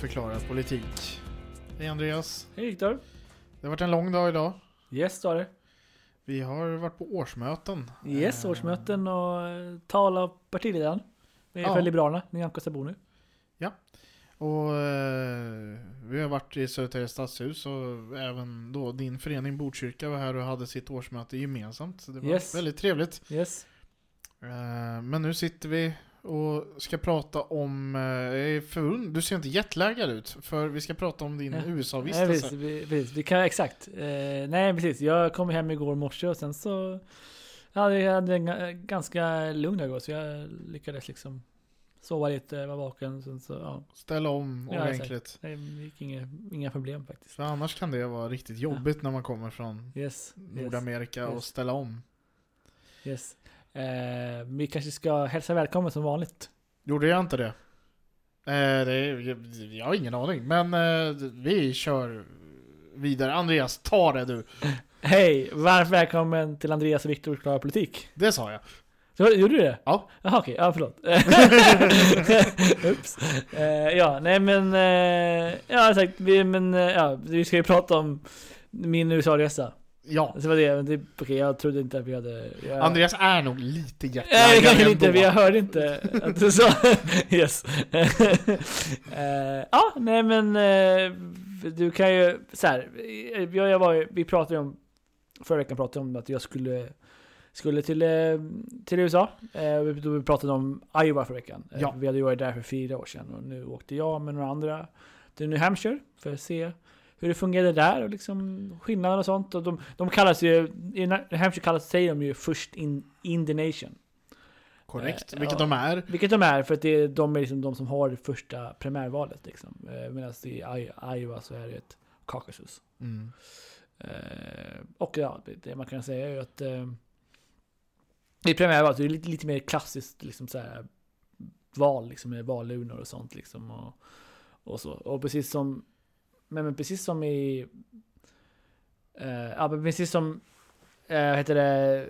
Förklarar politik. Hej Andreas. Hej Viktor. Det har varit en lång dag idag. Yes, det har det. Vi har varit på årsmöten. Yes, Eh, årsmöten och eh, tal av partiledaren. Det är Ja. För Liberalerna, Nyamko Sabuni. Och eh, vi har varit i Södertälje stadshus och även då din förening Botkyrka var här och hade sitt årsmöte gemensamt. Så det var Yes. väldigt trevligt. Yes. Eh, men nu sitter vi och ska prata om, eh, förund- du ser inte jetlaggad ut, för vi ska prata om din Ja. USA-vistelse. vi, precis, vi kan, exakt. Eh, nej, precis. Jag kom hem igår morse och sen så... Hade, jag hade en ga- ganska lugn igår så jag lyckades liksom sova lite, vara vaken. Sen så, ja, Ställa om Ja, ordentligt. det gick inga, inga problem faktiskt. För annars kan det vara riktigt jobbigt när man kommer från Yes. Nordamerika och yes. ställa om. Yes. Eh, vi kanske ska hälsa välkommen som vanligt. Gjorde jag inte det? Eh, det är, jag har ingen aning, men eh, vi kör vidare. Andreas, ta det du. Hej! Varmt välkommen till Andreas och Viktor förklarar politik. Det sa jag. Så, gjorde du det? Ja. Jaha okej, ja förlåt. Oops. Eh, ja, nej men... Uh, ja, sagt, vi, men, eh, ja, vi ska ju prata om min USA-resa. Ja. Så var det, men det okej, jag trodde inte att vi hade... Jag, Andreas är nog lite kanske inte, jag hörde inte att du sa... yes. Eh, ja, nej men... eh, du kan ju... Så här, jag, jag var, vi pratade ju om... Förra veckan pratade om att jag skulle... Skulle till, eh, till USA. Eh, då vi pratade om Iowa förra veckan. Eh, Ja. Vi hade ju varit där för fyra år sedan och nu åkte jag med några andra till New Hampshire för att se hur det fungerade där och liksom skillnaden och sånt. Och de, de kallas ju, i New Hampshire kallas, säger de ju först in, in the nation. Korrekt, Eh, vilket ja. de är. Vilket de är, för att det är, de är liksom de som har det första primärvalet. Liksom. Eh, Medan i Iowa så är det ett Caucasus. Mm. Eh, och ja, det, det man kan säga är ju att eh, i primärvalet så är det lite, lite mer klassiskt liksom så här, val, liksom med valurnor och sånt. Liksom, och, och så. Och precis som, men, men precis som i, eh, ja, men precis som, eh, heter det,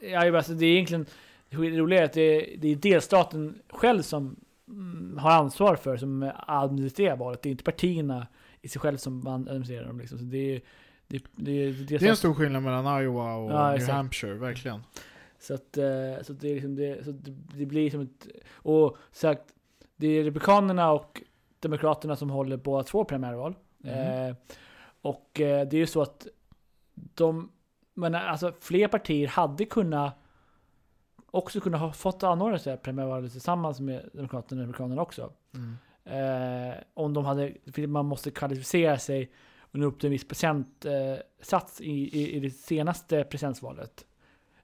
ja, alltså det är egentligen, det roliga är att det, det är delstaten själv som mm, har ansvar för, som administrerar valet. Det är inte partierna i sig själv som administrerar dem. Liksom. Så det är, det, det, det, Det är en stor skillnad mellan Iowa och Ja, New exakt. Hampshire, verkligen. Så att, eh, så det, är liksom det, så det, det blir som ett... Och sagt, det är Republikanerna och Demokraterna som håller båda två primärval. Mhm. Eh, och eh, det är ju så att de... Men alltså fler partier hade kunnat också kunna ha fått anordna sig primärvalet tillsammans med Demokraterna och Republikanerna också. Mm. Eh, om de hade, man måste kvalificera sig och nå upp till en viss procentsats eh, i, i, i det senaste presidentsvalet.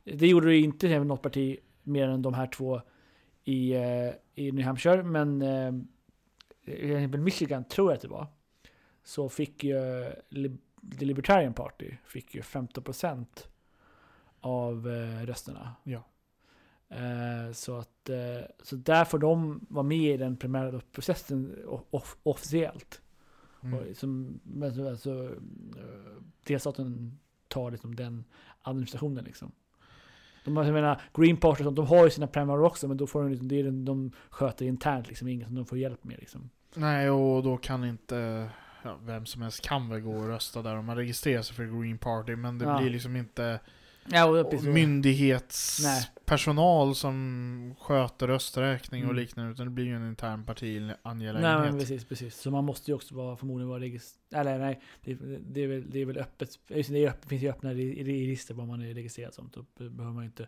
Det gjorde det inte med något parti mer än de här två i, eh, i New Hampshire, men eh, Michigan tror jag att det var. Så fick ju Lib- The Libertarian Party fick ju 15% av eh, rösterna. Ja. Eh, så att eh, så där får de vara med i den primära processen off- officiellt. Mm. Och som, alltså, eh, delstaten tar liksom den administrationen liksom. De, jag menar, Green Party och sånt, de har ju sina primärer också, men då får de, liksom, det är den de sköter internt, liksom, inget som de får hjälp med. Liksom. Nej, och då kan inte ja, vem som helst kan väl gå och rösta där om man registrerar sig för Green Party, men det Ja. blir liksom inte Ja, och. Nej. myndighetspersonal som sköter rösträkning och Mm. liknande, utan det blir ju en intern Nej, men partiangelägenhet. precis, precis. Så man måste ju också vara, förmodligen vara registrerad. Eller nej, det, det, är väl, det är väl öppet. Just det, öppet, finns ju öppna re- re- register vad man är registrerad som. Då behöver man inte.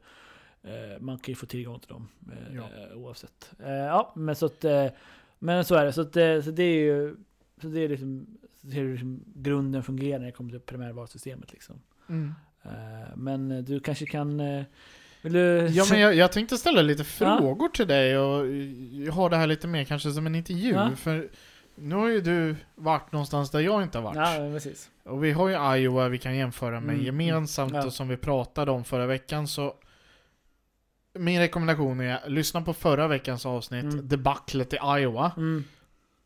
Eh, man kan ju få tillgång till dem eh, Ja. oavsett. Eh, ja, men så att. Men så är det. Så, att, så det är ju. så det är liksom, det liksom grunden fungerar när det kommer till primärvalsystemet liksom. Mm. Eh, men du kanske kan... eh, Vill du... Ja, men jag, jag tänkte ställa lite Ja. frågor till dig och har det här lite mer kanske som en intervju. Ja. För nu har ju du varit någonstans där jag inte har varit. Ja, precis. Och vi har ju Iowa vi kan jämföra med Mm, gemensamt ja. och som vi pratade om förra veckan så min rekommendation är lyssna på förra veckans avsnitt, Mm. debaclet i Iowa. Mm.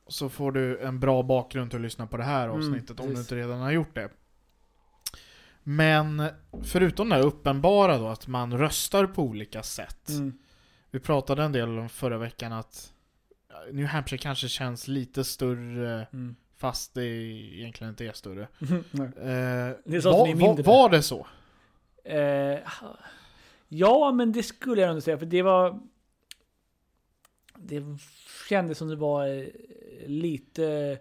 Så får du en bra bakgrund till att lyssna på det här Mm, avsnittet om du inte redan har gjort det. Men förutom det här uppenbara då att man röstar på olika sätt. Mm. Vi pratade en del om förra veckan att New Hampshire kanske känns lite större Mm. fast det egentligen inte är större. Eh, Det är så var, mindre. var det så? Eh, ja, men det skulle jag nog säga, för det var... Det kändes som det var eh, lite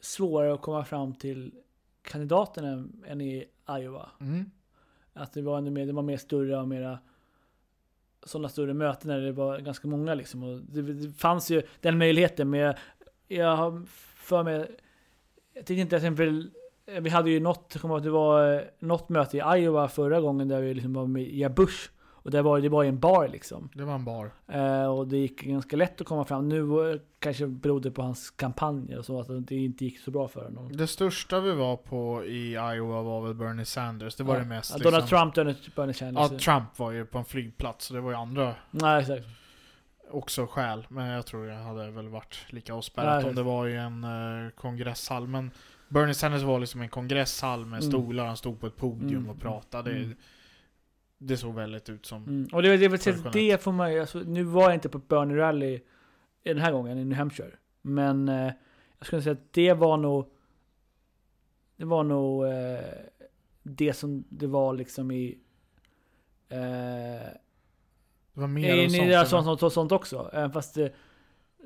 svårare att komma fram till kandidaterna än- i Iowa. Mm. Att det var, ändå mer, det var mer större och mera sådana större möten där det var ganska många liksom. Och det, det fanns ju den möjligheten men jag, jag har för mig, jag tycker inte till exempel, vi hade ju något, det var eh, något möte i Iowa förra gången där vi liksom var med i Bush. Och det var, det var i en bar liksom. Det var en bar. Eh, och det gick ganska lätt att komma fram. Nu eh, kanske berodde på hans kampanjer och så, att det inte gick så bra för honom. Det största vi var på i Iowa var väl Bernie Sanders. Det var Ja. det mest. Ja, Donald liksom. Trump, Bernie, Bernie Sanders. Ja, Trump var ju på en flygplats, så det var ju andra Nej, exakt. också skäl. Men jag tror jag hade väl varit lika avspärrat om det var i en uh, kongressall. Men Bernie Sanders var liksom en kongressall med Mm. stolar, han stod på ett podium Mm. och pratade. Mm. Det såg väldigt ut som... Och det, det, det, det får man ju- alltså, Nu var jag inte på Bernie Rally den här gången i New Hampshire. Men eh, jag skulle säga att det var nog Det var nog eh, det som det var liksom i eh, Det var mer i, i, sånt. sånt, sånt, sånt också. Även fast det,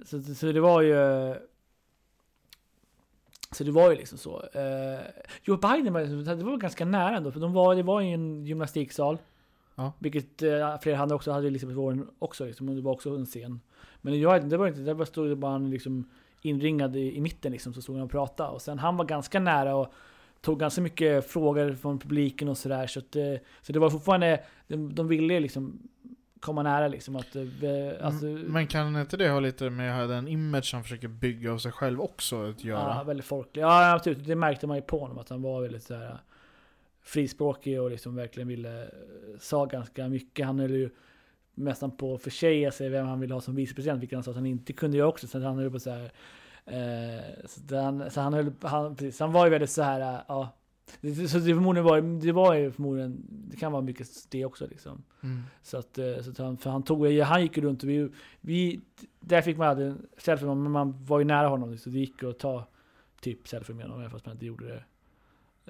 så, så det var ju så det var ju liksom så. Eh, Joe Biden var, det var ganska nära ändå, för de var, det var i en gymnastiksal. Ja. Vilket eh, flera hade också, hade Elisabeth Warren också liksom, och det var också en scen. Men jag, det var inte, det var stod det bara han liksom inringad i, i mitten liksom, så stod han och pratade. Och sen han var ganska nära och tog ganska mycket frågor från publiken och sådär. Så, att, eh, så det var fortfarande, de, de ville liksom komma nära liksom. Att, eh, alltså, Mm, Men kan inte det ha lite med den image han försöker bygga av sig själv också att göra? Ja, väldigt folklig. Ja, absolut. Det märkte man ju på honom att han var väldigt så här frispråkig och liksom verkligen ville, eh, sa ganska mycket. Han höll ju nästan på att försäga sig vem han ville ha som vicepresident, vilket han sa att han inte kunde göra också. Så han höll på så här, eh, så, han, så han höll, han, precis, han var ju väldigt så här, eh, ja. Det- Så det förmodligen var, det var ju förmodligen, det kan vara mycket det också liksom. Mm. Så att, eh, så att han, för han tog, han gick ju runt och vi, vi där fick man aldrig en selfie men man var ju nära honom så det gick att ta typ selfie med honom även fast man inte gjorde det.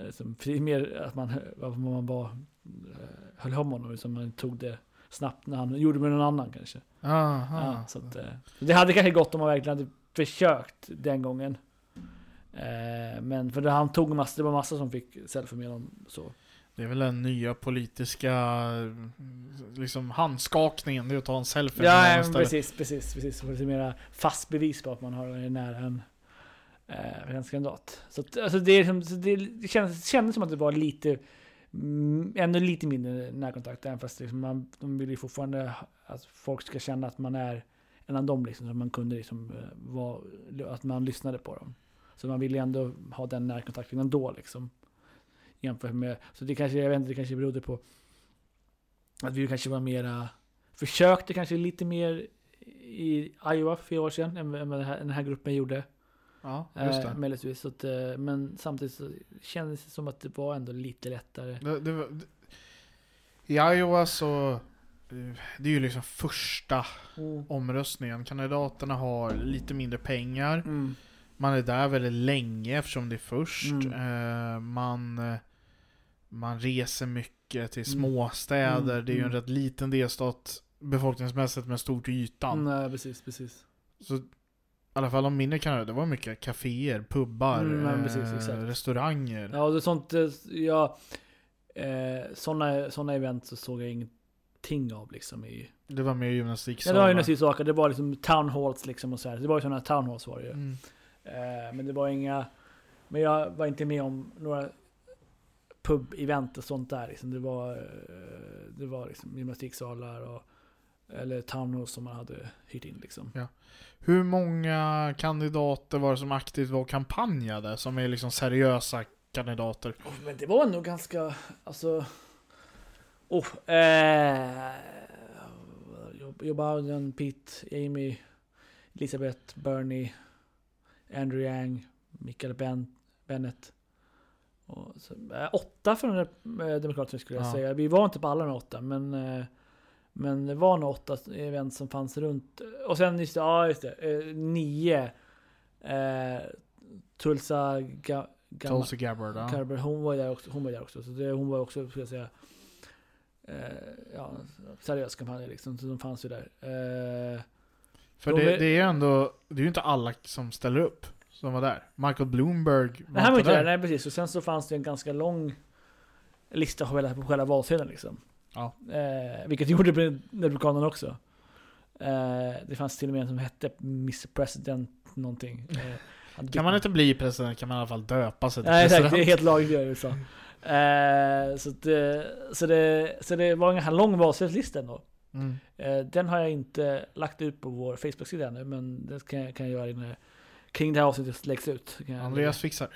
eh, Som, mer att man, man bara eh, höll om honom, som man tog det snabbt när han gjorde med någon annan kanske. Aha. Ja, så att, det hade kanske gått om man verkligen hade försökt den gången. Eh, Men för det, han tog massa, det var massa som fick selfie med honom så. Det är väl den nya politiska liksom handskakningen, det är att ta en selfie med Ja, men istället. precis, precis, precis. Så lite mera fast bevis på att man har är nära en eh, en kandidat. Så, alltså det, är liksom- så det, det kändes, det kändes som att det var lite, mm, ännu lite mindre närkontakt. Även fast liksom man, de vill ju fortfarande att folk ska känna att man är en av dem. Liksom, så man kunde liksom, eh, vara, att man lyssnade på dem. Så man ville ju ändå ha den närkontakten ändå. Liksom, jämfört med, så det kanske, jag vet inte, det kanske berodde på att vi kanske var mera försökte kanske lite mer i Iowa för fyra år sedan än vad den här, den här gruppen gjorde. Ja, just Eh, det. möjligtvis. Så att, eh, men samtidigt så kändes det som att det var ändå lite lättare. det, det, var- det I Iowa så, eh, det är ju liksom första omröstningen. Kandidaterna har lite mindre pengar. Mm. Man är där väldigt länge eftersom det är först. Mm. Eh, man, eh, man reser mycket till Mm. småstäder. Mm, Det är ju en mm. rätt liten delstat befolkningsmässigt men stor till ytan. Nej, precis, precis. Så i alla fall de mindre kanalerna, det var mycket kaféer, pubbar, Mm, eh, precis, exakt. restauranger. Ja, och sånt, eh, ja, eh, såna, såna event så såg jag ingenting av liksom i... Det var mer Ja, gymnastiksalar. det var ju några saker, det var liksom town halls liksom och så här. Det var ju sådana town halls var det ju. Mm. Eh, men det var inga... Men jag var inte med om några pub-event och sånt där. Liksom. Det var, eh, det var liksom gymnastiksalar och eller townhalls som man hade hyrt in liksom. Hur många kandidater var det som aktivt var och kampanjade? Som är liksom seriösa kandidater? Men det var nog ganska, alltså... Oh, eh, Joe Biden, Pete, Amy, Elisabeth, Bernie, Andrew Yang, Michael ben, Bennett. Och så, eh, åtta från eh, Demokraterna skulle jag Ja. säga. Vi var inte på alla de åtta, men, eh, men det var nog åtta event som fanns runt. Och sen just det, ja just det, nio. Tulsa Ga, Gamma- Tulsi Gabbard, ja. Hon var där också. Hon var där också. Så det, hon var också, skulle jag säga, ja, seriös kampanj liksom. Så de fanns ju där. Eh, För De det, är- det är ju ändå, det är ju inte alla som ställer upp som var där. Michael Bloomberg var nej, han var inte där. Nej, precis. Och sen så fanns det en ganska lång lista på själva, på själva valsedeln liksom. Ja. Eh, vilket gjorde Republikanerna också. Eh, det fanns till och med en som hette Mr President någonting. Eh, Kan man inte bli president kan man i alla fall döpa sig till Nej exakt, president. det är helt lagligt i USA. Eh, så, att, det, så, det, så det var en ganska lång valsedelslista ändå. Mm. Eh, den har jag inte lagt ut på vår Facebook-sida ännu, men det kan jag, kan jag göra innan kring det här avsnittet läggs ut. Andreas fixar.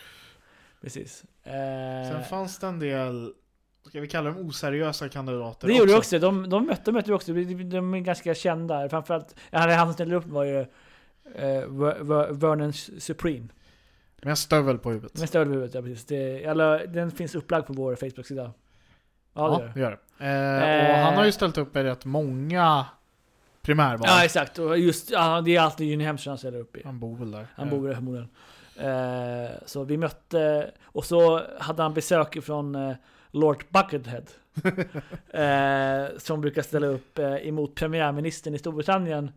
Precis. Sen Eh, fanns det en del, ska vi kalla dem oseriösa kandidater det gjorde jag också. De, de mötte, mötte vi också. De, de är ganska kända. Framförallt, han som ställde upp var ju eh, Ver- Ver- Vernon Supreme. Med en stövel på huvudet. Med stöd över huvudet, ja precis. Det, eller, den finns upplagd på vår Facebook-sida. Ja, det gör det. Eh, och Eh. han har ju ställt upp i rätt många primärval. Ja exakt, och just, ja, det är alltid Hampshire han ställer upp i. Han bor väl där. Han Eh, bor där förmodligen. Eh, så vi mötte, och så hade han besök från eh, Lord Buckethead. eh, som brukar ställa upp emot premiärministern i Storbritannien.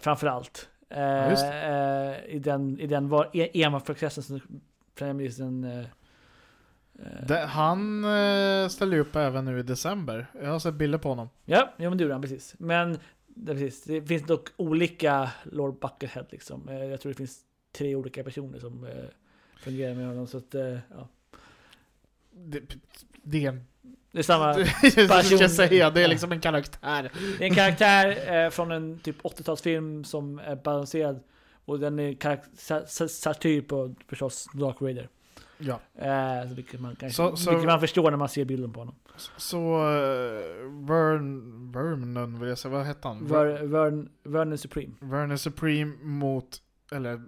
Framförallt. Eh, eh, I den, i den var e- enmansprocessen som premiärministern Det, han eh, ställde ju upp även nu i december. Jag har sett bilder på honom. Ja, ja men det gjorde han precis. Men det, precis, det finns dock olika Lord Buckethead liksom. Eh, Jag tror det finns tre olika personer som eh, fungerar med honom. Så att, ja. Det, det är en... Det är samma. jag person. säga, det är liksom en karaktär. Det är en karaktär från en typ 80-talsfilm som är balanserad. Och den är satir på förstås Dark Raider. Ja. Eh, så vilket, man, kanske, Så- så- vilket man förstår när man ser bilden på honom. Så... Uh, Vern... Vernon vill jag säga, vad hette han? Ver, Vern, Vernon Supreme. Vernon Supreme mot... Eller...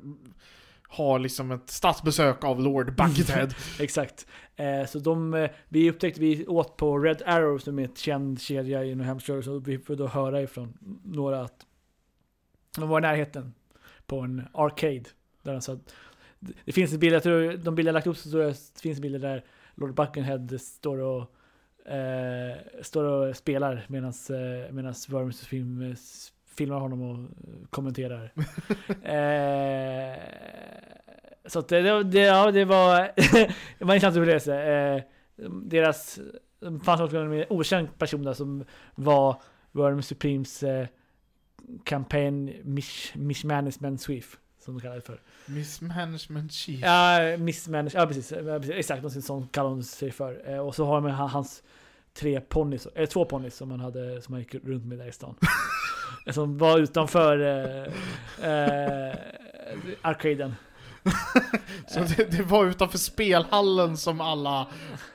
Har liksom ett statsbesök av Lord Buckethead. Exakt. Eh, så de, eh, vi upptäckte, vi åt på Red Arrow som är ett känd kedja i New Hampshire. Så vi får då höra ifrån några att de var i närheten på en arcade. Där de sa att, det finns en bild, jag tror de bilder jag lagt upp så tror jag det finns bilder där Lord Buckenhead står och eh, står och spelar medan eh, medans Worms film, eh, filmar honom och kommenterar. eh, så att det, det, ja, det var det var intressant upplevelse. Eh, deras, det fanns också en okänd person där som var Worm Supremes eh, campaign mish, mishmanagement sweep. Som de kallar det för. Mismanagement chief. Ja, missmanage, ja precis. Exakt, något sånt kallar de sig för. Eh, och så har man han- hans tre ponnys, eller två ponnys som han hade, som han gick runt med där i stan. som var utanför eh, eh, arcaden. Så det, det var utanför spelhallen som alla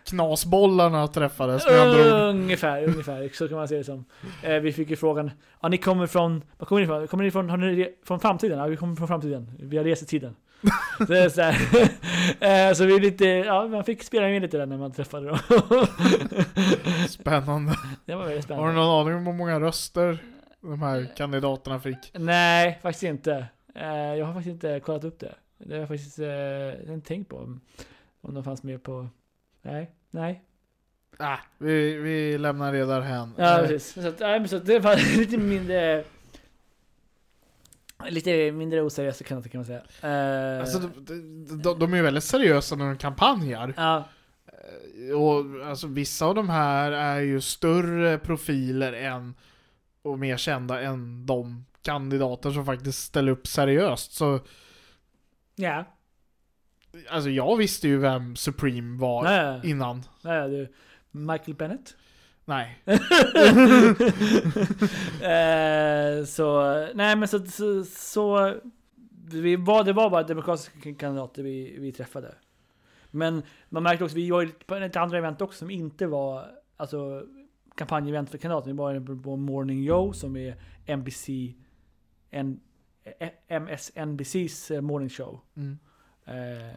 knasbollarna träffades när han drog. Ungefär, ungefär. Så kan man se det som. Eh, vi fick ju frågan, ja ni kommer från, var kommer ni ifrån? Kommer ni ifrån, har ni från framtiden? Ja vi kommer från framtiden. Vi har rest i tiden. så det är så eh, så vi är lite, ja man fick spela med lite där när man träffade dem. Spännande. det var väldigt Har spännande. du någon aning om hur många röster de här kandidaterna fick? Nej, faktiskt inte. Eh, jag har faktiskt inte kollat upp det. Det har jag faktiskt eh, inte tänkt på. Om, om de fanns med på... Nej, nej. Ah, vi, vi lämnar det därhän. Ja, precis. Så, att, nej, men så att det var lite mindre... Lite mindre oseriösa kan kan man säga. Eh, Alltså, de, de, de är ju väldigt seriösa när de kampanjar. ja, Eh, Och alltså, vissa av de här är ju större profiler än och mer kända än de kandidater som faktiskt ställer upp seriöst. Så Ja. Alltså jag visste ju vem Supreme var Nej, innan. nej, du. Michael Bennett. Nej. eh, så, nej men så, så, så vi var, det var bara demokratiska kandidater vi, vi träffade. Men man märkte också, vi var på ett andra event också som inte var alltså, kampanjevent för kandidater. Vi var på Morning Joe som är NBC, N, eh, MSNBCs eh, morning show. Mm. Eh,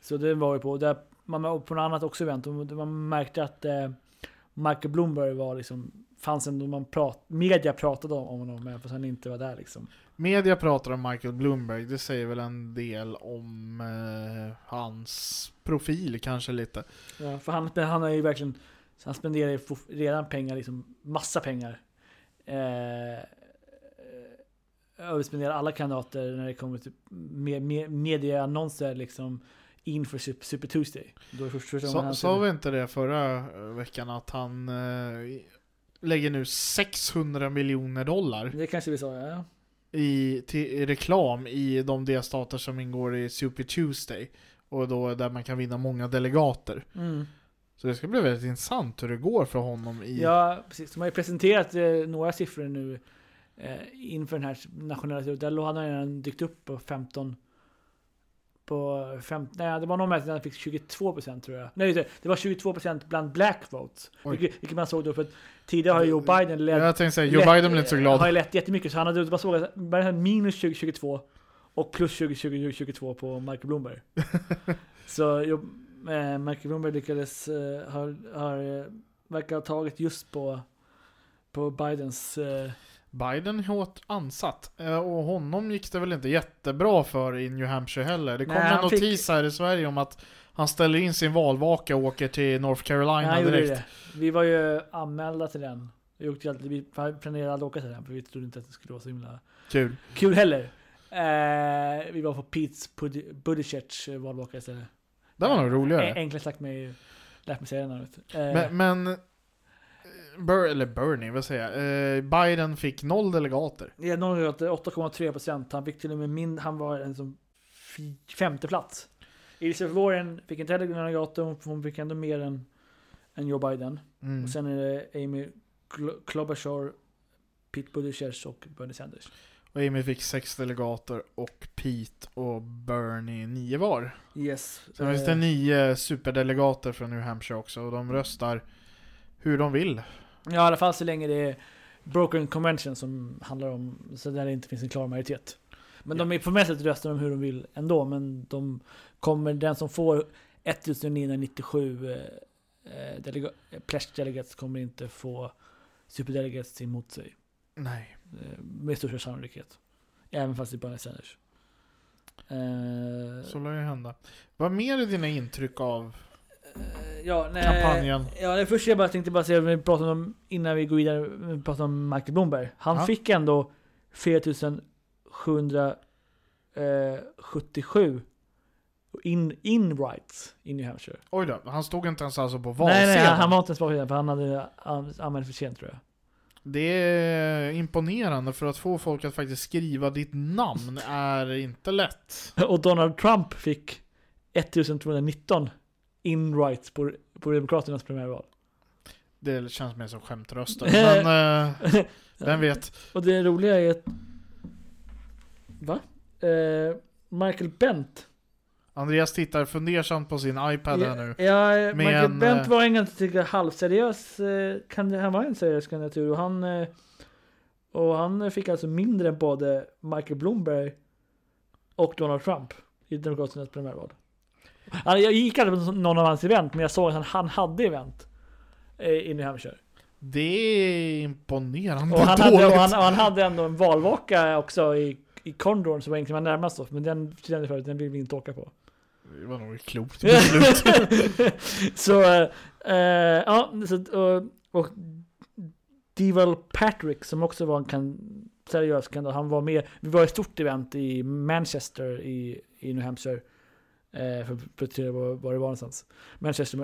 så det var vi på. Där, man var på något annat också event och man märkte att eh, Michael Bloomberg var liksom, fanns ändå man prat, media pratade om om honom även fast han inte var där liksom. Media pratar om Michael Bloomberg, det säger väl en del om eh, hans profil kanske lite. Ja, för han, han har ju verkligen, han spenderar ju redan pengar, liksom massa pengar. Eh, överspenderar alla kandidater när det kommer till med, med, medieannonser liksom inför Super, Super Tuesday. Då Sa, han sa vi inte det förra eh, veckan att han eh, lägger nu 600 miljoner dollar Det kanske vi sa, ja. i, till, i reklam i de delstater som ingår i Super Tuesday. Och då där man kan vinna många delegater. Mm. Så det ska bli väldigt intressant hur det går för honom i... Ja, precis. De har ju presenterat eh, några siffror nu eh, inför den här nationella turen. Där hade han redan dykt upp på 15 på 15, nej det var någon mätning där han fick 22% tror jag. Nej det det var 22% bland black votes. Vilket, vilket man såg då för att tidigare har Joe Biden lett, Jag tänkte säga, Joe lett- Biden blev inte så Har glad. ju lett jättemycket så han hade bara såg att Biden hade minus 2022 och plus 2022 på Michael Bloomberg. så jo, eh, Michael Bloomberg lyckades, eh, har, har, eh, verkar ha tagit just på, på Bidens eh, Biden är hårt ansatt. Eh, Och honom gick det väl inte jättebra för i New Hampshire heller. Det kom Nej, en han fick- notis här i Sverige om att han ställer in sin valvaka och åker till North Carolina Nej, direkt. det. Vi var ju anmälda till den. Vi, åkte alltid, vi planerade att åka till den för vi trodde inte att det skulle vara så himla Kul. kul heller. Eh, vi var på Pete's Budi- Buttigieg valvaka istället. Det var nog roligare. En- Enkelt sagt mig, lärt mig namnet. Eh, Men, men eh, Bur, eller Bernie, vad säger jag? Eh, Biden fick noll delegater. Är någon gått 8,3 procent. Han fick till och med min, han var en som femte plats. Elizabeth Warren fick inte heller delegater, hon- fick ändå mer än, än Joe Biden. Mm. Och sen är det Amy Kl- Klobuchar, Pete Buttigieg och Bernie Sanders. Och Amy fick sex delegater och Pete och Bernie nio var. Yes. Sen finns det nio superdelegater från New Hampshire också och de röstar hur de vill. Ja, i alla fall så länge det är Broken Convention som handlar om, så där det inte finns en klar majoritet. Men Ja. de är formellt röstar de hur de vill ändå, men de kommer, den som får 1997 eh, eh, delega, eh, pledge delegates kommer inte få superdelegates emot sig. Nej. Eh, med största sannolikhet. Även fast det är Bernie Sanders. Eh, Så lär det hända. Vad mer är dina intryck av ja, nej, kampanjen? Ja, det första jag bara tänkte bara säga, vi pratade om, innan vi går vidare, vi pratade om Michael Bloomberg. Han Ja. fick ändå 4777 in, in rights i New Hampshire. Oj då, han stod inte ens alltså på Nej, valsedeln. nej, han var inte ens bakgrund för han hade an- anmält för sent tror jag. Det är imponerande för att få folk att faktiskt skriva ditt namn är inte lätt. Och Donald Trump fick 1219 in rights på, på Demokraternas primärval. Det känns mer som skämtröster. Men eh, vem vet? Och det roliga är att... Va? Eh, Michael Bent Andreas tittar fundersamt på sin iPad här nu. Ja, Michael Men, Bent eh, var en ganska halvseriös, eh, kan, han var en seriös kandidatur och han, eh, och han fick alltså mindre än både Michael Bloomberg och Donald Trump i Demokraternas primärval. Han, jag gick aldrig på någon av hans event, men jag såg att han, hade event eh, i New Hampshire. Det är imponerande Och han, dåligt. hade, och, han, och han hade ändå en valvaka också i, i Condorn som var egentligen var närmast oss, men den kände jag förut, den vill vi inte åka på. Det var nog ett klokt beslut. så, eh, ja, så, och, och Deval Patrick som också var en kan, seriös kandidat, han var med, vi var i ett stort event i Manchester i, i New Hampshire. Eh, för att se var, var det var någonstans. Manchester,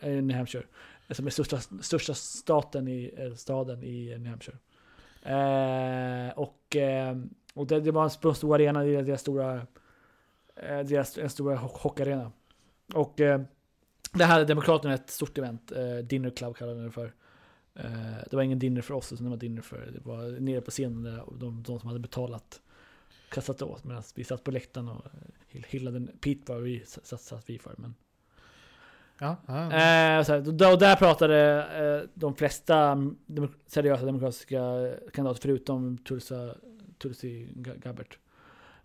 eh, New Hampshire. Eh, som är största, största staten i, staden i eh, New Hampshire. Eh, och eh, och det, det var en stor, arena, det deras stora deras en stor hockeyarena. Och eh, det här hade Demokraterna ett stort event, eh, Dinner Club kallade de det för. Eh, det var ingen dinner för oss, utan det var dinner för, det var nere på scenen där de, de som hade betalat kastat åt medan vi satt på läktaren och hyllade Pete var vi satt, satt vi för. Men Ja, ja. Eh, så här, och där pratade eh, de flesta dem- seriösa demokratiska kandidater förutom Tulsa, Tulsi Ga- Gabbard.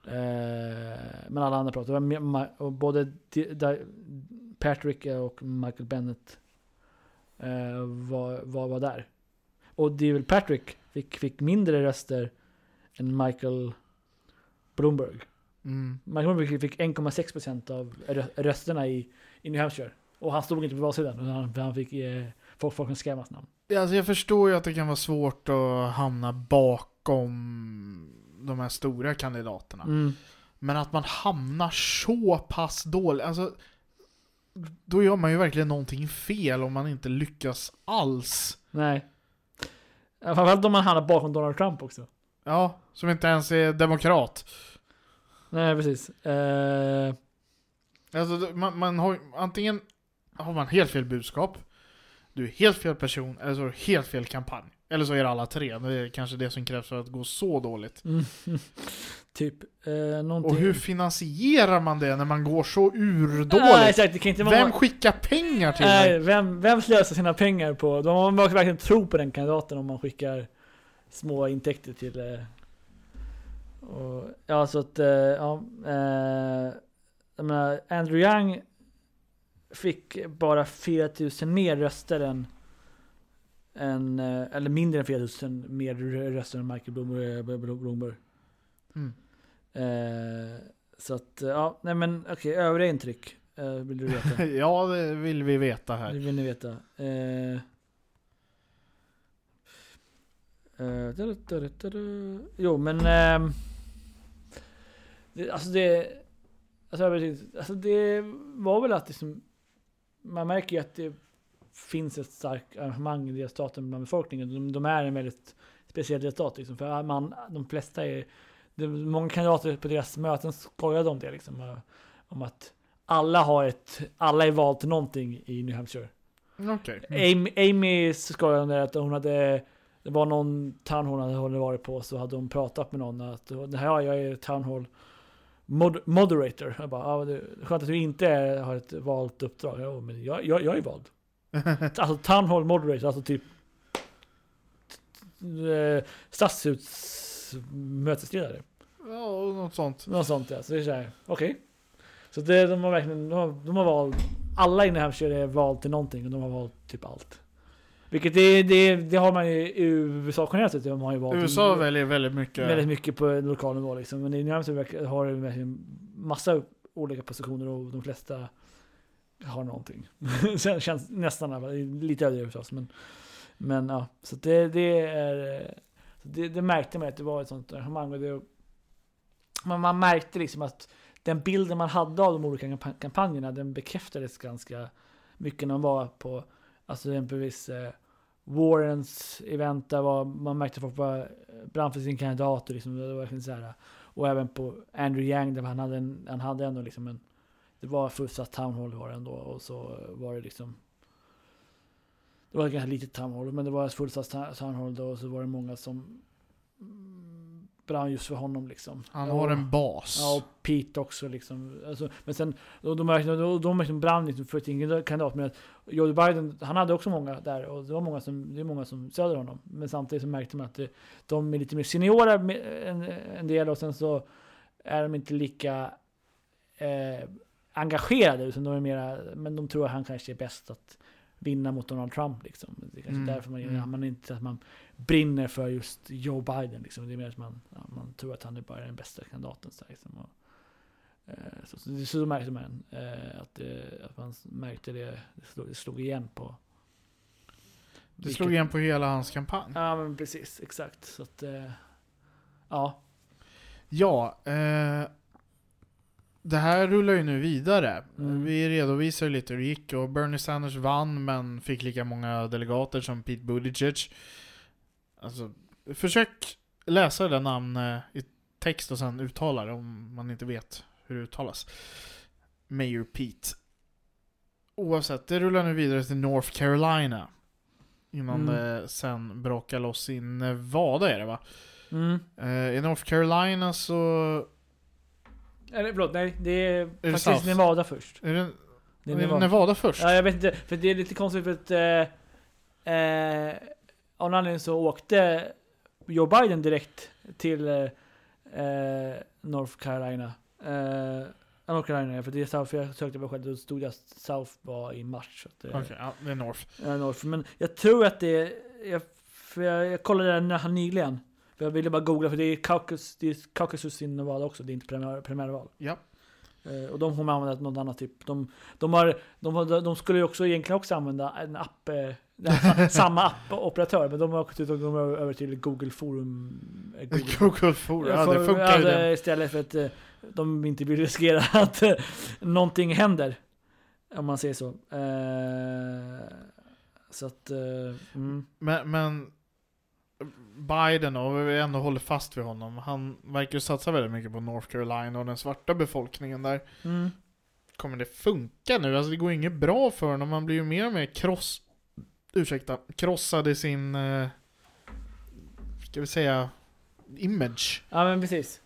Eh, men alla andra pratade. Det och både Patrick och Michael Bennett eh, var, var, var där. Och David Patrick fick, fick mindre röster än Michael Bloomberg. Mm. Michael Bloomberg fick 1,6% av rö- rösterna i, i New Hampshire. Och han stod inte på valsidan, utan han, han fick eh, folk, folk skrev hans namn. Ja, Alltså jag förstår ju att det kan vara svårt att hamna bakom de här stora kandidaterna. Mm. Men att man hamnar så pass dåligt, alltså då gör man ju verkligen någonting fel om man inte lyckas alls. Nej. Framförallt om man hamnar bakom Donald Trump också. Ja, som inte ens är demokrat. Nej, precis. Eh, Alltså man, man har antingen har man helt fel budskap, du är helt fel person, eller så har du helt fel kampanj. Eller så är det alla tre. Det är kanske det som krävs för att gå så dåligt. mm, typ. Eh, någonting. Och hur finansierar man det när man går så urdåligt? Exakt. Inte vara... Vem skickar pengar till Nej, dig? vem, vem slösar sina pengar på? De man måste verkligen tro på den kandidaten om man skickar små intäkter till... Eh, och, ja, så att... Eh, ja, eh, jag menar, Andrew Young fick bara 4000 mer röster än... än eller mindre än 4000 mer röster än Michael Bloomberg. Bloomberg. Mm. Eh, så att, ja, nej men okej, övriga intryck. Eh, vill du veta? Ja, det vill vi veta Det här. vill ni veta. Eh, Jo, men... ehm, det, alltså det... Alltså, alltså det var väl att liksom, man märker ju att det finns ett starkt engagemang i delstaten bland befolkningen. De, de är en väldigt speciell delstat. Liksom, för man, de flesta är... Det, många kandidater på deras möten skojade om det. Liksom, eh, om att alla har ett... Alla är vald till någonting i New Hampshire. Okej. Amy, Amy skojade om det att hon hade Det var någon town hall hade hon varit på så hade hon pratat med någon att det här jag är town hall mod, moderator. Jag bara, ah, det, skönt att du inte är, har ett valt uppdrag. Jo, men jag, jag, jag är vald. Alltså town hall moderator, alltså typ eh, stadshusmötesledare. Ja, något sånt. Något sånt ja. Så det är såhär, okej. Så det, de har verkligen, de har, de har valt, alla i New Hampshire är valt till någonting och de har valt typ allt. Vilket det, det, det har man ju i USA generellt sett, de har ju valt USA väljer väldigt mycket. väldigt mycket på lokal nivå liksom. Men i New Hampshire har det verkligen massa olika positioner och de flesta har någonting. Sen känns nästan lite överdrivet förstås men Men ja, så det, det är eh, det, det märkte man att det var ett sånt arrangemang och det, man, man märkte liksom att den bilden man hade av de olika kampa- kampanjerna den bekräftades ganska mycket när man var på Alltså exempelvis eh, Warrens event där var, man märkte att folk var eh, brann för sin kandidat och liksom, det var liksom så här. Eh, och även på Andrew Yang där han hade, en, han hade ändå liksom en Det var fullsatt town hall var det ändå och så var det liksom Det var ett ganska litet town hall men det var ett fullsatt town hall då och så var det många som brann just för honom liksom. Han Och- har en bas. Ja, och Pete också liksom. Alltså, men sen, då, de, verkligen- då, de verkligen brann liksom för sin kandidat. Men Joe Biden, han hade också många där och det var många som, det är många som stöder honom. Men samtidigt så märkte man att det, de är lite mer seniora en, en del och sen så är de inte lika eh, engagerade utan de är mera, men de tror att han kanske är bäst att vinna mot Donald Trump liksom. Det är kanske Mm, därför man, mm. man inte att man brinner för just Joe Biden liksom. Det är mer att man, ja, man tror att han är bara den bästa kandidaten så, liksom. och, eh, så, så, så, märkte man eh, att, det, att man märkte det, det slog, det slog igen på det slog igen på hela hans kampanj. Ja men precis, exakt. Så att, eh, ja. Ja, eh, det här rullar ju nu vidare. Mm. Vi redovisar ju lite hur det gick och Bernie Sanders vann men fick lika många delegater som Pete Buttigieg. Alltså, försök läsa det namnet i text och sen uttala det om man inte vet hur det uttalas. Mayor Pete. Oavsett, det rullar nu vidare till North Carolina. Innan Mm. det sen brakar loss i Nevada är det va? Mm. Eh, I North Carolina så... Eller förlåt, nej. Det är det faktiskt South? Nevada först. Är det, Det är är Nevada. Nevada, först? Ja, jag vet inte. För det är lite konstigt för att... Eh, eh, av någon anledning så åkte Joe Biden direkt till eh, eh, North Carolina. Eh, North Carolina, för det är South, för jag sökte mig själv, då stod det att South var i mars. Okej, ja, det är North. Ja, North. Men jag tror att det är... Jag, för jag, jag kollade den här nyligen. Jag ville bara googla, för det är Caucasus, det är Caucasus i Nevada också, det är inte primär, primärval. Ja. Eh, och de kommer använda något annat typ. De, de, har, de, har, de skulle ju också egentligen också använda en app, eh, samma appoperatör, men de har också de går över till Google Forum. eh, Google, Google Forum, ja det funkar ju det. Istället för att eh, de inte vill riskera att eh, någonting händer. Om man säger så. Eh, så att... mm. Men, men Biden och vi ändå håller fast vid honom. Han verkar ju satsa väldigt mycket på North Carolina och den svarta befolkningen där. Mm. Kommer det funka nu? Alltså det går inget bra för honom. Han blir ju mer och mer kross... Ursäkta. Krossad i sin... Eh, ska vi säga... Image. Ja men precis.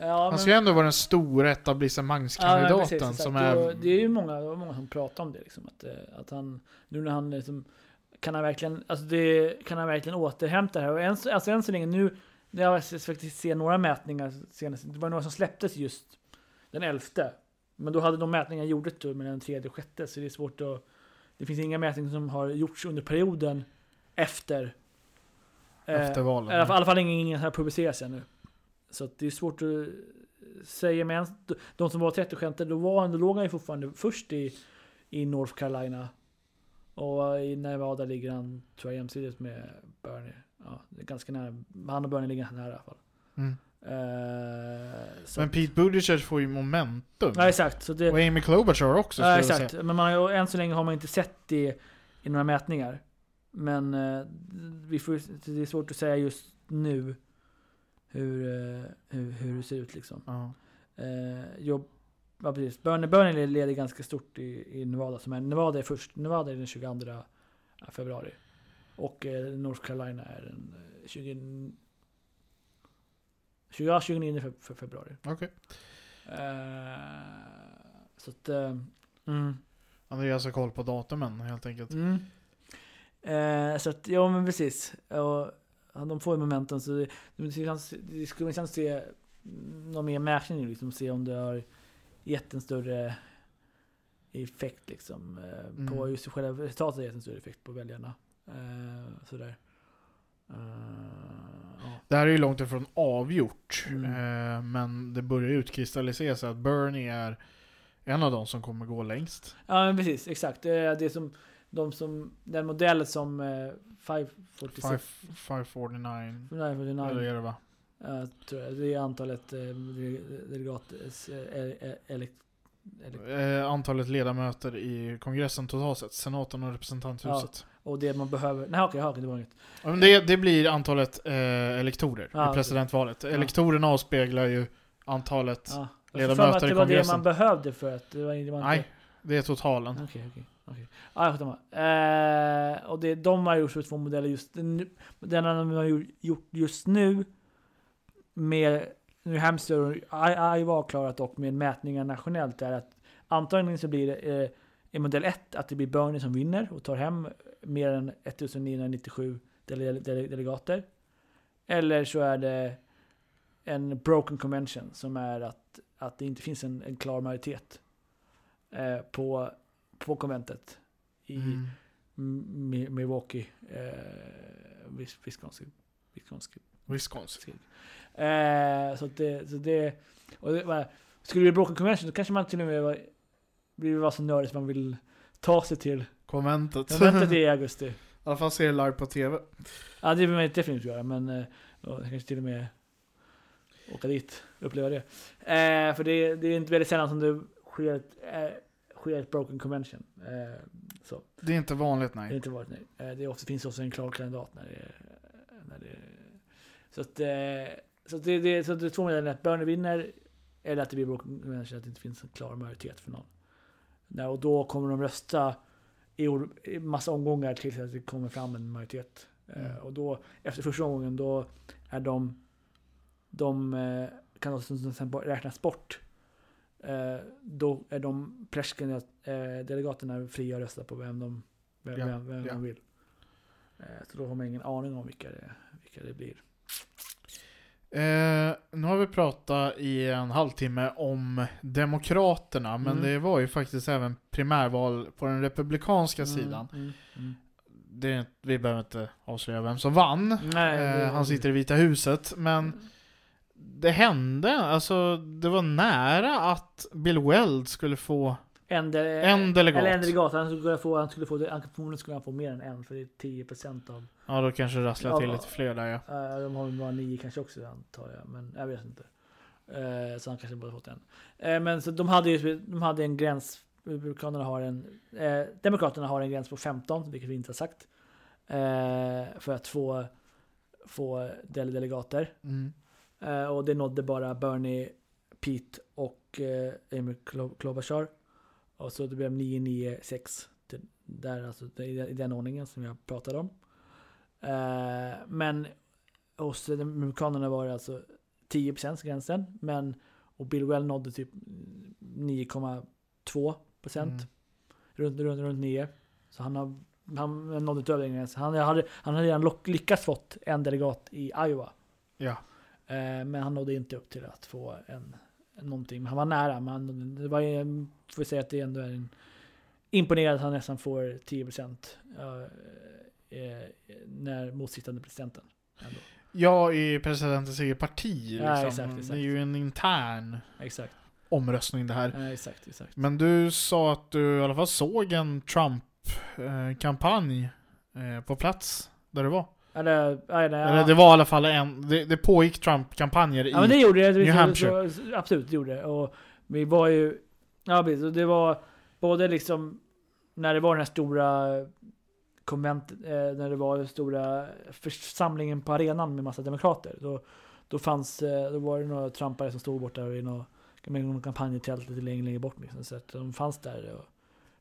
Ja, Han ska ju ändå vara den stora ja, etablissemangskandidaten precis, exakt. som är... Det är ju många, det var många som pratar om det liksom. Att, eh, att han, nu när han liksom, kan han verkligen, alltså det, kan han verkligen återhämta det här? Och än, så- alltså än så länge nu, det har jag faktiskt se några mätningar senast, det var några som släpptes just den 11. Men då hade de mätningar gjordes då med den tredje och sjätte, så det är svårt att, det finns inga mätningar som har gjorts under perioden efter. eh, Efter alla fall, i alla fall ingen, har publicerats ännu. Så det är svårt att säga. Men de som var 30 skämtar, då, var, då låg han ju fortfarande först i, i North Carolina. Och i Nevada ligger han, tror jag, jämsides med Bernie. Ja, det är ganska nära. Han och Bernie ligger nära i alla fall. Mm. Så Men Pete Buttigieg får ju momentum. Ja, exakt. Så det, Och Amy Klobuchar också Ja, exakt. Men man, har än så länge har man inte sett det i några mätningar. Men eh, vi får, det är svårt att säga just nu hur, eh, hur, hur det ser ut liksom. Eh, jobb, ja, precis. Bernie, Bernie leder ganska stort i, i Nevada. Som är, Nevada är först. Nevada är den 22 februari. Och eh, North Carolina är den eh, 20, 20, ja, 29 fe- fe- februari. Okej. Eh, så att... Eh, mm. Andreas har koll på datumen helt enkelt. Mm. Eh, så att, ja men precis. Och, de får ju momentum så det, det, skulle kännas se någon mer mätning liksom, se om det har gett en större effekt liksom. Eh, Mm. På just själva resultatet har gett en större effekt på väljarna. Eh, sådär. Eh, ja. Det här är ju långt ifrån avgjort. Mm. Eh, men det börjar utkristallisera sig att Bernie är en av de som kommer gå längst. ja men precis, exakt. Det som, de som, den modell som eh, 546 Five- 549. Eller 549 är det va? Tror jag. Det är antalet delegat... Eh, antalet ledamöter i kongressen totalt sett. Senaten och representanthuset. och det man behöver... Nej okej, okej, det var inget. Ja. Det, det blir antalet elektorer Ja, i presidentvalet. Elektorerna avspeglar ju antalet. Ja. Ledamöter i det var det kongressen. man behövde för att det var, det var inte... Nej, det är totalen. Okej, okej. okej. Ja, skitsamma. Eh, och det, de har gjort två modeller just nu. Den de har gjort just nu med New Hampshire och Iowa har klarat och med mätningar nationellt är att antagligen så blir det eh, i modell 1 att det blir Bernie som vinner och tar hem mer än 1997 dele, dele, delegater. Eller så är det en broken convention som är att, att det inte finns en, en klar majoritet eh, på, på konventet i Mm. Milwaukee, eh, Wisconsin. Wisconsin. Wisconsin. Eh, så det, så det, och det var, skulle det bli broken convention då kanske man till och med var, blir vara så nördig att man vill ta sig till Konventet. konventet i augusti. I alla fall se det live på TV. Ja, det vill man definitivt göra, men eh, ja, kanske till och med åka dit och uppleva det. Eh, för det, det är inte väldigt sällan som det sker ett, eh, sker ett broken convention. Eh, så. Det är inte vanligt Det har nej. inte varit nej. Eh, Det är ofta, finns också en klar kandidat när det, när det så att, eh, så det, det, så det är två modeller. Att Bernie vinner Eller att det blir bråk människor, att det inte finns en klar majoritet för någon. Nej, och då kommer de rösta i i massa omgångar tills att det kommer fram en majoritet. Mm. Eh, och då, efter första omgången, då är de, de eh, kan också sen räknas bort. Eh, då är de prästken, eh, delegaterna fria att rösta på vem de, vem, Ja, vem, vem ja. de vill. Eh, så då har man ingen aning om vilka det, vilka det blir. Eh, nu har vi pratat i en halvtimme om Demokraterna, men Mm. det var ju faktiskt även primärval på den republikanska sidan. Mm, mm. Det vi behöver inte avslöja vem som vann. Nej, Eh, han sitter i Vita huset, men det hände, alltså det var nära att Bill Weld skulle få En, de, En delegat. Eller en delegat. Han skulle få, han skulle få, han, förmodligen skulle han få mer än en, för det är 10% av... Ja då kanske det rasslar till Ja. lite fler där ja. de har väl bara nio kanske också antar jag, men jag vet inte. Eh, så han kanske bara fått en. Eh, men så de hade ju de hade en gräns, Republikanerna har en, eh, Demokraterna har en gräns på 15, vilket vi inte har sagt. För att få, få del delegater. Mm. Och det nådde bara Bernie, Pete och Amy Klo- Klobuchar. Och så det blev 9-9-6. till- Där, alltså, i den- ordningen som jag pratade om. Eh, men hos Republikanerna var det alltså 10% gränsen. Men, och Bill Well nådde typ 9,2 procent. Mm. Runt, runt, runt 9. Så han, har, han nådde inte över den gränsen. Han hade, han hade redan lyckats fått en delegat i Iowa. Ja. Eh, men han nådde inte upp till att få en någonting. Han var nära. Men det var ju, får vi säga att det ändå är en imponerande att han nästan får 10 procent. Eh, när motsittande presidenten. Ändå. Ja, i presidentens eget parti. Liksom. Ja, exakt, exakt. Det är ju en intern Exakt. omröstning det här. Ja, exakt, exakt. Men du sa att du i alla fall såg en Trump-kampanj eh, på plats där du var. Eller, eller, Eller det var i alla fall en, det, det pågick Trump-kampanjer Ja men i... det gjorde det. New Så- Hampshire. Så, absolut, det gjorde det. Och vi var ju... Ja precis, det var både liksom när det var den här stora konvent, eh, när det var den stora församlingen på arenan med massa demokrater. Då, då fanns, eh, då var det några Trumpare som stod borta i något, med någon kampanjtält lite längre, längre bort liksom. Så att de fanns där och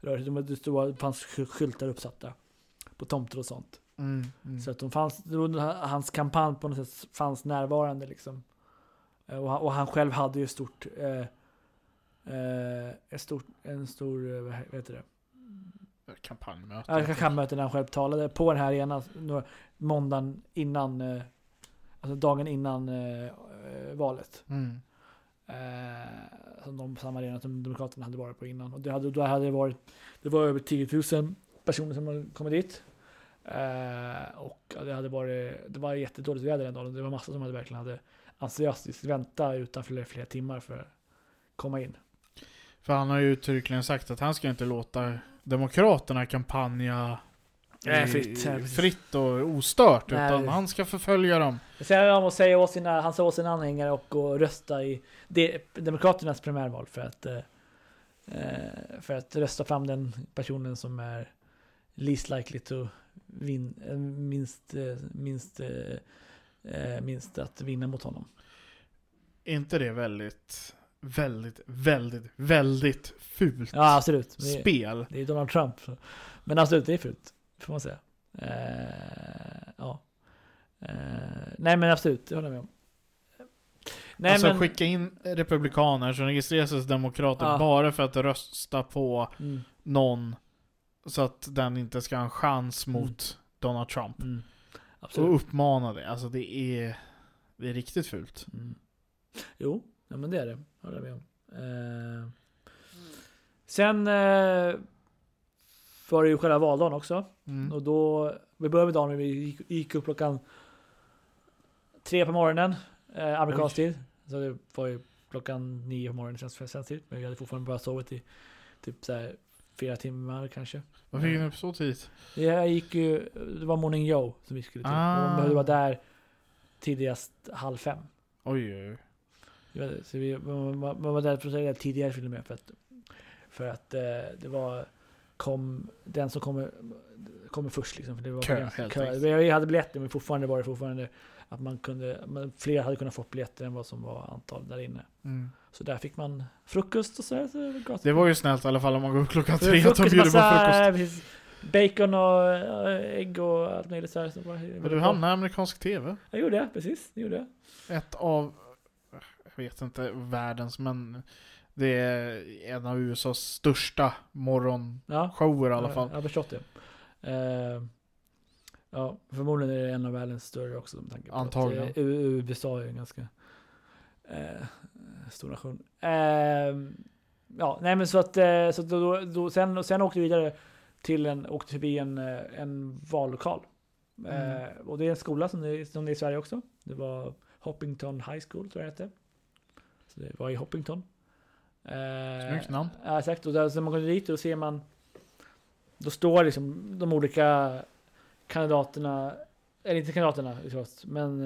rörde sig. Det fanns sk- skyltar uppsatta på tomter och sånt. Mm, mm. Så att de fanns, hans kampanj på något sätt fanns närvarande liksom. Eh, Och han, och han själv hade ju stort, eh, eh, ett stort, en stor, eh, vad he- vad heter det? Kampanjmöte. Ja, kampanjmöte när han själv talade på den här arenan några, måndagen innan, eh, alltså dagen innan valet. Mm. Eh, som de, samma arena som Demokraterna hade varit på innan. Och det hade, då hade det varit, det var över 10 000 personer som hade kommit dit. Eh, och det hade varit, det var jättedåligt väder den dagen. Det var massa som hade verkligen hade entusiastiskt väntat utanför flera, flera timmar för att komma in. För han har ju uttryckligen sagt att han ska inte låta Demokraterna kampanja Nej, fritt, fritt och ostört. Nej, utan han ska förfölja dem. Sen han måste säga åt sina, han sa åt sina anhängare och gå rösta i de, Demokraternas primärval för att, eh, eh, för att rösta fram den personen som är least likely to win, eh, minst, eh, minst, eh, minst att vinna mot honom. Är inte det väldigt, väldigt, väldigt, väldigt fult Ja, absolut. Det är, spel? det är Donald Trump. Men absolut, det är fult. Får man säga. Eh, ja. Eh, nej men absolut, det håller jag med om. Nej, alltså men, skicka in republikaner som registrerar sig som demokrater Ja. bara för att rösta på mm, någon så att den inte ska ha en chans mot Donald Trump. mm, Och uppmana det. Alltså det är, det är riktigt fult. Mm. Jo, ja, men det är det. Håller jag med om. Eh, sen eh, var det ju själva valdagen också. Mm. Och då, vi började med dagen när vi gick, gick upp klockan tre på morgonen, eh, amerikansk tid. Så det var ju klockan nio på morgonen svensk tid. Men vi hade fortfarande bara sovit i typ så här fyra timmar kanske. Varför gick ni upp så tidigt? Jag gick ju, det var morning Joe som vi skulle till. Ah. Och man behövde vara där tidigast halv fem. Oj, oj, oj. Jag Så vi, man, man man var där för tidigare till och med för att, för att eh, det var kom, den som kommer, kommer först liksom. För det var Kö, helt kö. enkelt. Vi hade biljetter men fortfarande var det fortfarande att man kunde, man, fler hade kunnat få biljetter än vad som var antal där inne. Mm. Så där fick man frukost och sådär. Så det, var. Det ju snällt i alla fall om man går klockan tre och de bjuder på frukost. precis, Bacon och äh, ägg och allt möjligt sådär. Så Men du hamnade i amerikansk tv. Jag gjorde det, precis. Det gjorde jag. Ett av, jag vet inte världens, men det är en av USAs största morgonshower Ja. i alla fall. Jag har förstått det. Eh, ja, förmodligen är det en av världens större också. Med tanke på Antagligen. Att, eh, USA är en ganska eh, stor nation. Eh, ja, nej men så att, eh, så att då, då, sen, sen åkte vi vidare till en, åkte förbi en, eh, en vallokal. Mm. Eh, och det är en skola som det, som det är i Sverige också. Det var Hoppington High School tror jag det hette. Så det var i Hoppington. Eh, Snyggt namn. Ja, exakt. Och där, så när man går dit och ser man Då står liksom de olika kandidaterna Eller inte kandidaterna förstås, men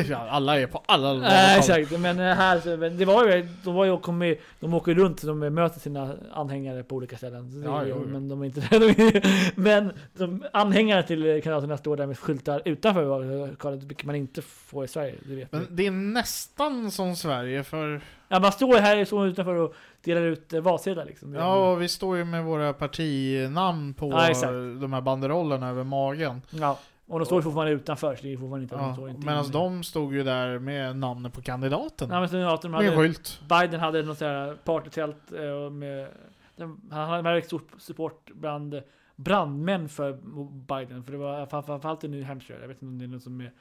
eh, alla är på alla Nej, lokaler. exakt, men eh, här men det var ju, de var ju och kom med, de åker runt, de möter sina anhängare på olika ställen. Ja, ju- jo, jo. Men de är inte, men de anhängare till kandidaterna står där med skyltar utanför vallokalen, vilket man inte får i Sverige, det vet Men det är nästan som Sverige för Ja, man står här så utanför och delar ut eh, valsedlar liksom. ja, vi står ju med våra partinamn på Ja, de här banderollerna över magen. Ja, och de står ju fortfarande utanför, så det är fortfarande inte, de Ja, står inte Medan inne. de stod ju där med namnet på kandidaten. Ja, men de med hade, skylt. Biden hade något sånt här partytält eh, och med, den, han hade väldigt stor support bland brandmän för Biden. För det var fram- framförallt i New Hampshire. Jag vet inte om det är något som är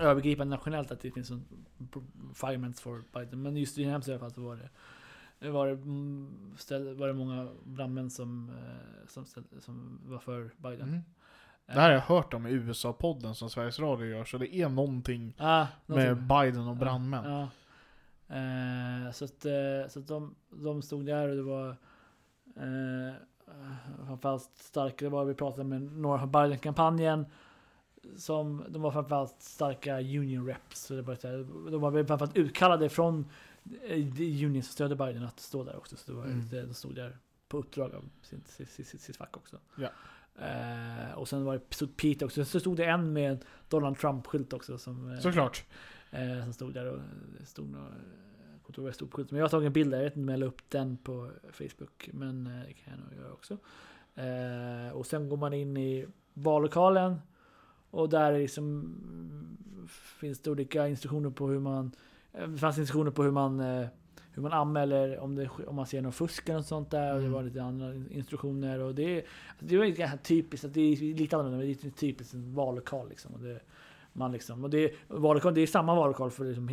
övergripande nationellt att det finns en firements for Biden. Men just i New Hampshire i alla fall så var det var det, var det många brandmän som, eh, som, som var för Biden. Mm. Det här har jag hört om i USA-podden som Sveriges Radio gör, så det är någonting Ah, med någonting. Biden och brandmän. Ja. Eh, så att, eh, så att de, de stod där och det var eh, framförallt starka, det var vi pratade med några från Biden-kampanjen. Som, de var framförallt starka union reps. Så det var här, de var framförallt utkallade från eh, union som stödde Biden att stå där också. Så det var, Mm. de stod där på uppdrag av sitt, sitt, sitt, sitt, sitt fack också. Ja. Eh, och sen var det stod Pete också. Så stod det en med Donald Trump-skylt också. Som, eh, Såklart. Eh, som stod där och det stod några det stod på skylten. Men jag har tagit en bild där, jag vet inte om jag la upp den på Facebook. Men eh, det kan jag nog göra också. Eh, och sen går man in i vallokalen. Och där är liksom, mm, finns det olika instruktioner på hur man eh, Det fanns instruktioner på hur man eh, hur man anmäler om, det, om man ser någon fusk eller något sånt där. Och det Mm. var lite andra instruktioner. Och det, det var ganska typiskt, att det är lite annorlunda, men det är typiskt en vallokal liksom. Och det, man liksom, och det, vallokal, det är samma vallokal för liksom,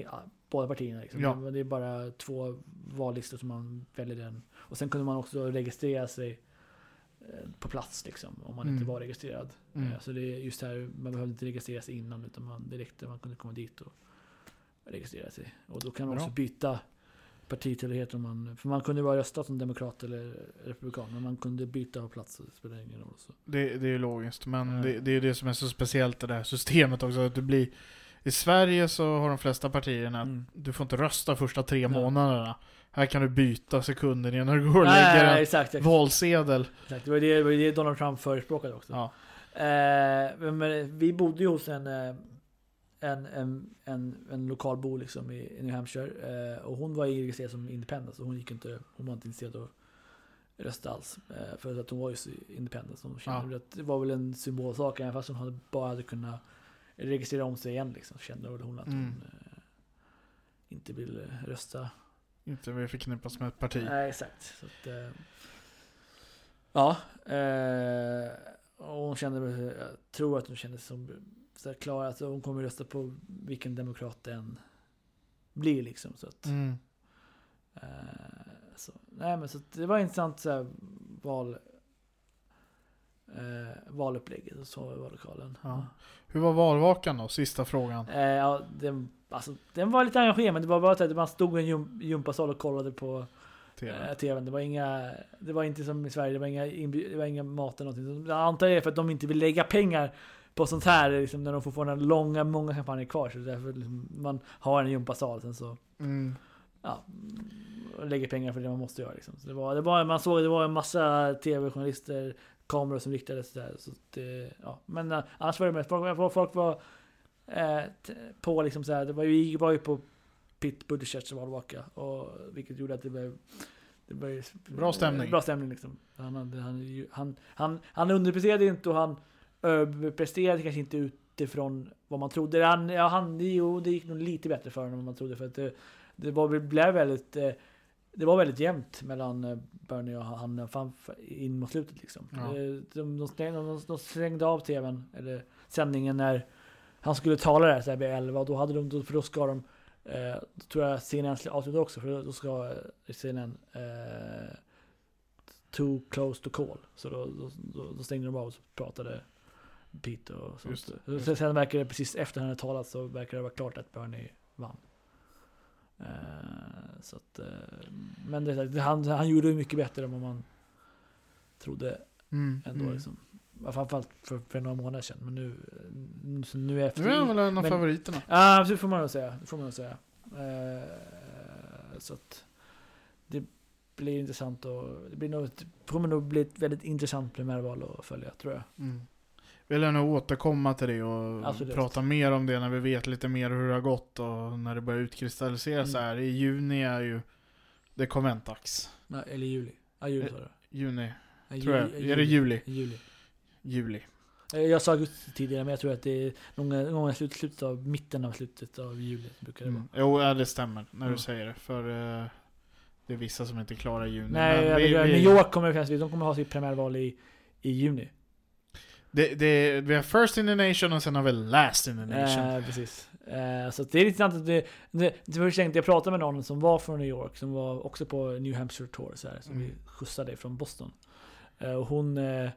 båda partierna. Liksom. Ja. Det är bara två vallistor som man väljer den. Och sen kunde man också registrera sig eh, på plats liksom, om man inte Mm. var registrerad. Mm. Eh, Så det är just här, man behövde inte registrera sig innan utan man direkt man kunde komma dit och registrera sig. Och då kan man Bra. också byta partitillhörighet om man, för man kunde bara rösta som demokrat eller republikan, men man kunde byta plats och det spelar ingen roll. Så. Det, det är ju logiskt, men Ja. det, det är det som är så speciellt i det här systemet också. Att du blir, I Sverige så har de flesta partierna, Mm. du får inte rösta första tre Ja. månaderna. Här kan du byta sekunder innan du går och Nej, lägger nej, en exakt, exakt, valsedel. exakt. Det var det, det var det Donald Trump förespråkade också. Ja. Eh, men, men vi bodde ju hos en, eh, en, en, en, en lokalbo liksom i, i New Hampshire. Eh, och hon var registrerad som independent. Så hon, gick inte, hon var inte intresserad av att rösta alls. Eh, för att hon var ju independent. Så hon kände Ja. att det var väl en symbolsak. Även fast hon hade bara hade kunnat registrera om sig igen. Liksom, så kände väl hon att hon Mm. eh, inte ville rösta Inte vi förknippas med ett parti. Nej, exakt. Så att, eh, ja, eh, och hon kände, jag tror att hon kände sig som så här klar, att hon kommer rösta på vilken demokrat den blir liksom. Så att, Mm. eh, så, nej, men så att det var intressant så här, val, eh, valupplägget och så i vallokalen. Ja. Hur var valvakan då? Sista frågan. Eh, ja, den, alltså, den var lite engagerad, men det var bara att man stod i en gympasal och kollade på TV. eh, tvn. Det var inga, det var inte som i Sverige, det var inga, det var inga mat eller någonting. Jag antar det är för att de inte vill lägga pengar på sånt här, liksom, när de får få några långa, många kampanjer kvar. Så därför liksom, man har en gympasal, sen så Mm. ja, lägger pengar för det man måste göra. Liksom. Så det var, det var, man såg det var en massa tv-journalister, kameror som riktades där. Så att det, ja. Men eh, annars var det mest, folk, folk var eh, på liksom så här, det var ju, var ju på Pete Buttigieg som var tillbaka. Och, vilket gjorde att det blev... Blev Bra stämning. Bra stämning liksom. Han, hade, han, han, han, han underpresterade inte och han överpresterade kanske inte utifrån vad man trodde. Han, ja, han, jo, det gick nog lite bättre för honom än man trodde. För att det, det var, blev väldigt... eh, Det var väldigt jämnt mellan eh, Bernie och han in mot slutet liksom. Ja. Eh, De, de, de, de stängde av tvn, eller sändningen när han skulle tala där så här vid 11 och då hade de, då- för då ska de, eh, då tror jag CNN skulle avsluta också för då- ska CNN eh, Too close to call. Så då, då, då, då stängde de av och pratade Pete och sånt. Just det, just Sen, sen verkar det precis efter han hade talat så verkar det vara klart att Bernie vann. Eh, så att, eh, men det, det, han, han gjorde det mycket bättre än vad man trodde Mm, ändå. mm. Liksom. Framförallt för, för några månader sedan. Men nu, så nu efter... Nu är han väl en av men- favoriterna. Ja, det får man nog säga. Det får man säga. Eh, så att det blir intressant och det blir nog, det kommer nog bli ett väldigt intressant primärval att följa tror jag. Mm. Vill jag nog återkomma till det och Absolut. prata mer om det när vi vet lite mer hur det har gått och när det börjar utkristallisera sig Mm. här. I juni är ju det konventdags. Nej, eller juli. Ja, juli sa du. Juni, Ja, tror jag. juli- Är det juli? Juli. Juli. Eh, Jag sa augusti tidigare, men jag tror att det är någon gång i slut, slutet av, mitten av slutet av juli. Brukar det vara. Mm. Jo, ja, det stämmer när Mm. du säger det. För eh, det är vissa som inte klarar juni. Nej, vi- vi- New York kommer de kommer ha sitt primärval i, i juni. Det, det, vi har first in the nation och sen har vi last in the nation. Eh, precis. Eh, så det är intressant att det, det, det var tänkte jag pratade med någon som var från New York, som var också på New Hampshire Tour, så här, som Mm. vi skjutsade från Boston. Eh, och hon... Eh,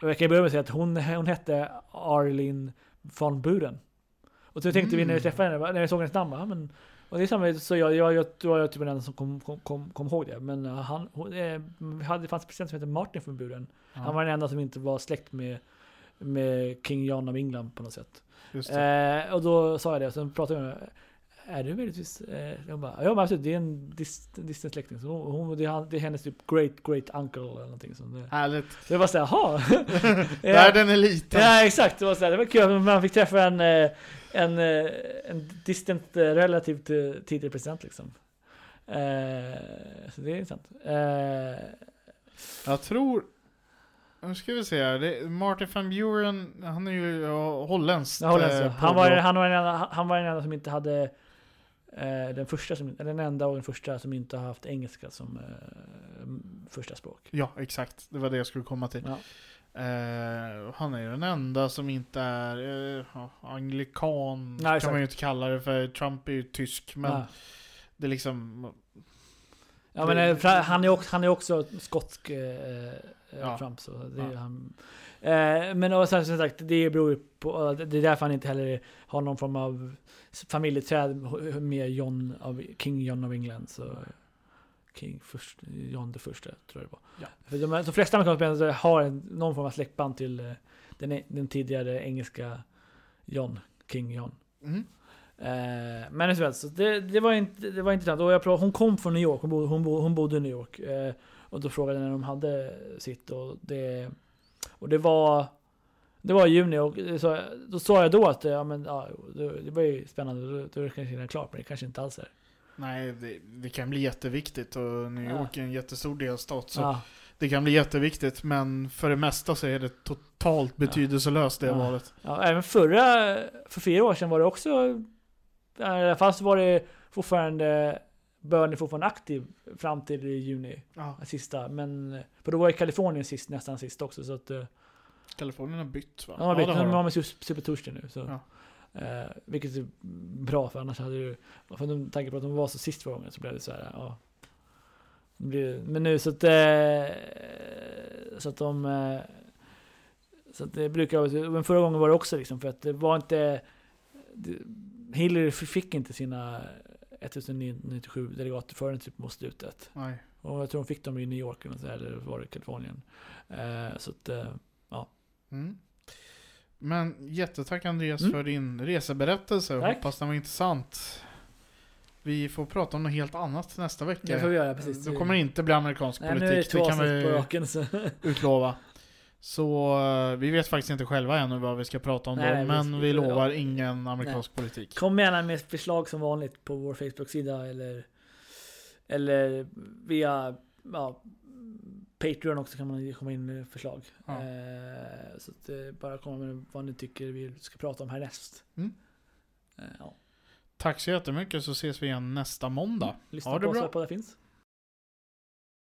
jag kan börja med att säga att hon, hon hette Arlene von Buren. Och så tänkte vi när vi Mm. träffade henne, när jag såg hennes namn, "Ja, men och det är samma, så jag, jag, jag, jag var typ den enda som kom, kom, kom, kom ihåg det. Men eh, han, hon, eh, vi det fanns en president som hette Martin von Buren. Ja, Han var den enda som inte var släkt med, med King John av England på något sätt. Eh, och då sa jag det, och sen pratade jag med henne. Är du möjligtvis... Eh, jag bara, ja men absolut, det är en dis, distant släkting. Så hon, hon, det, är, det är hennes typ great great uncle eller någonting. Så det, Härligt. så jag var såhär, jaha. Världen är liten. Ja exakt, det var, så här, det var kul. Man fick träffa en, eh, en, eh, en distant eh, relativt eh, tidigare president liksom. Eh, så det är intressant. Eh, Jag tror... Nu ska vi se här. Det, Martin van Buren, han är ju ja, holländskt. Ja, holländsk, ja. eh, han, var, han, var den enda, han var den enda som inte hade eh, den första som, den enda och den första som inte har haft engelska som eh, första språk. Ja, exakt. Det var det jag skulle komma till. Ja. Eh, han är ju den enda som inte är eh, anglikan, Nej, kan exakt. man ju inte kalla det för. Trump är ju tysk, men ja. det är liksom... ja men eh, han är också, han är också skotsk eh, Ja. Trump så det är Ja. han. Eh, men och sen, som sagt, det beror ju på, det är därför han inte heller har någon form av familjeträd med John av, King John av England. Så King först, John det första tror jag det var. Ja. För de, de flesta amerikanska spelare har en, någon form av släktband till eh, den, den tidigare engelska John, King John. Mm. Eh, men så det, det, var inte, det var intressant. Och jag pratade, hon kom från New York, hon bodde, hon bodde, hon bodde i New York. Eh, och då frågade jag när de hade sitt och det, och det var det var i juni och sa- då sa jag då att ja, men, ja, det, var ju spännande, då, då är det kanske redan klart, men det kanske inte alls är. Nej, det, det kan bli jätteviktigt och New Ja. York är en jättestor delstat. Så Ja, det kan bli jätteviktigt, men för det mesta så är det totalt betydelselöst det Ja. valet. ja, även förra, för fyra år sedan var det också, i alla fall så var det fortfarande, Bernie fortfarande aktiv fram till juni. Ja. Sista, men för då var ju Kalifornien sist, nästan sist också så att eh, Kalifornien har bytt va? de har bytt, det de har med Super Tuesday nu så. Ja. Eh, vilket är bra för annars hade du, för de tanke på att de var så sist förra gången så blev det så här, ja. Men nu så att, eh, så att de, eh, så att det brukar men förra gången var det också liksom för att det var inte, det, Hillary fick inte sina 1097 delegater förrän typ mot slutet. Nej. Och jag tror de fick dem i New York eller, så här, eller var det Kalifornien. Eh, så att, eh, Mm. Men jättetack Andreas Mm. för din reseberättelse. Tack. Hoppas den var intressant. Vi får prata om något helt annat nästa vecka. det får vi göra precis. Då kommer inte bli amerikansk Nej, nu är det politik, två det kan avsnitt på vi raken så. utlova. Så eh, vi vet faktiskt inte själva ännu vad vi ska prata om Nej, då, nej, men vi- vi lovar ja. ingen amerikansk politik. Kom gärna med förslag som vanligt på vår Facebook-sida eller Eller via ja, Patreon också kan man komma in med förslag. Ja. Eh, så att, eh, bara komma med vad ni tycker vi ska prata om härnäst. Mm. Eh, ja. Tack så jättemycket så ses vi igen nästa måndag. Lyssna Ha det på oss bra. på det finns.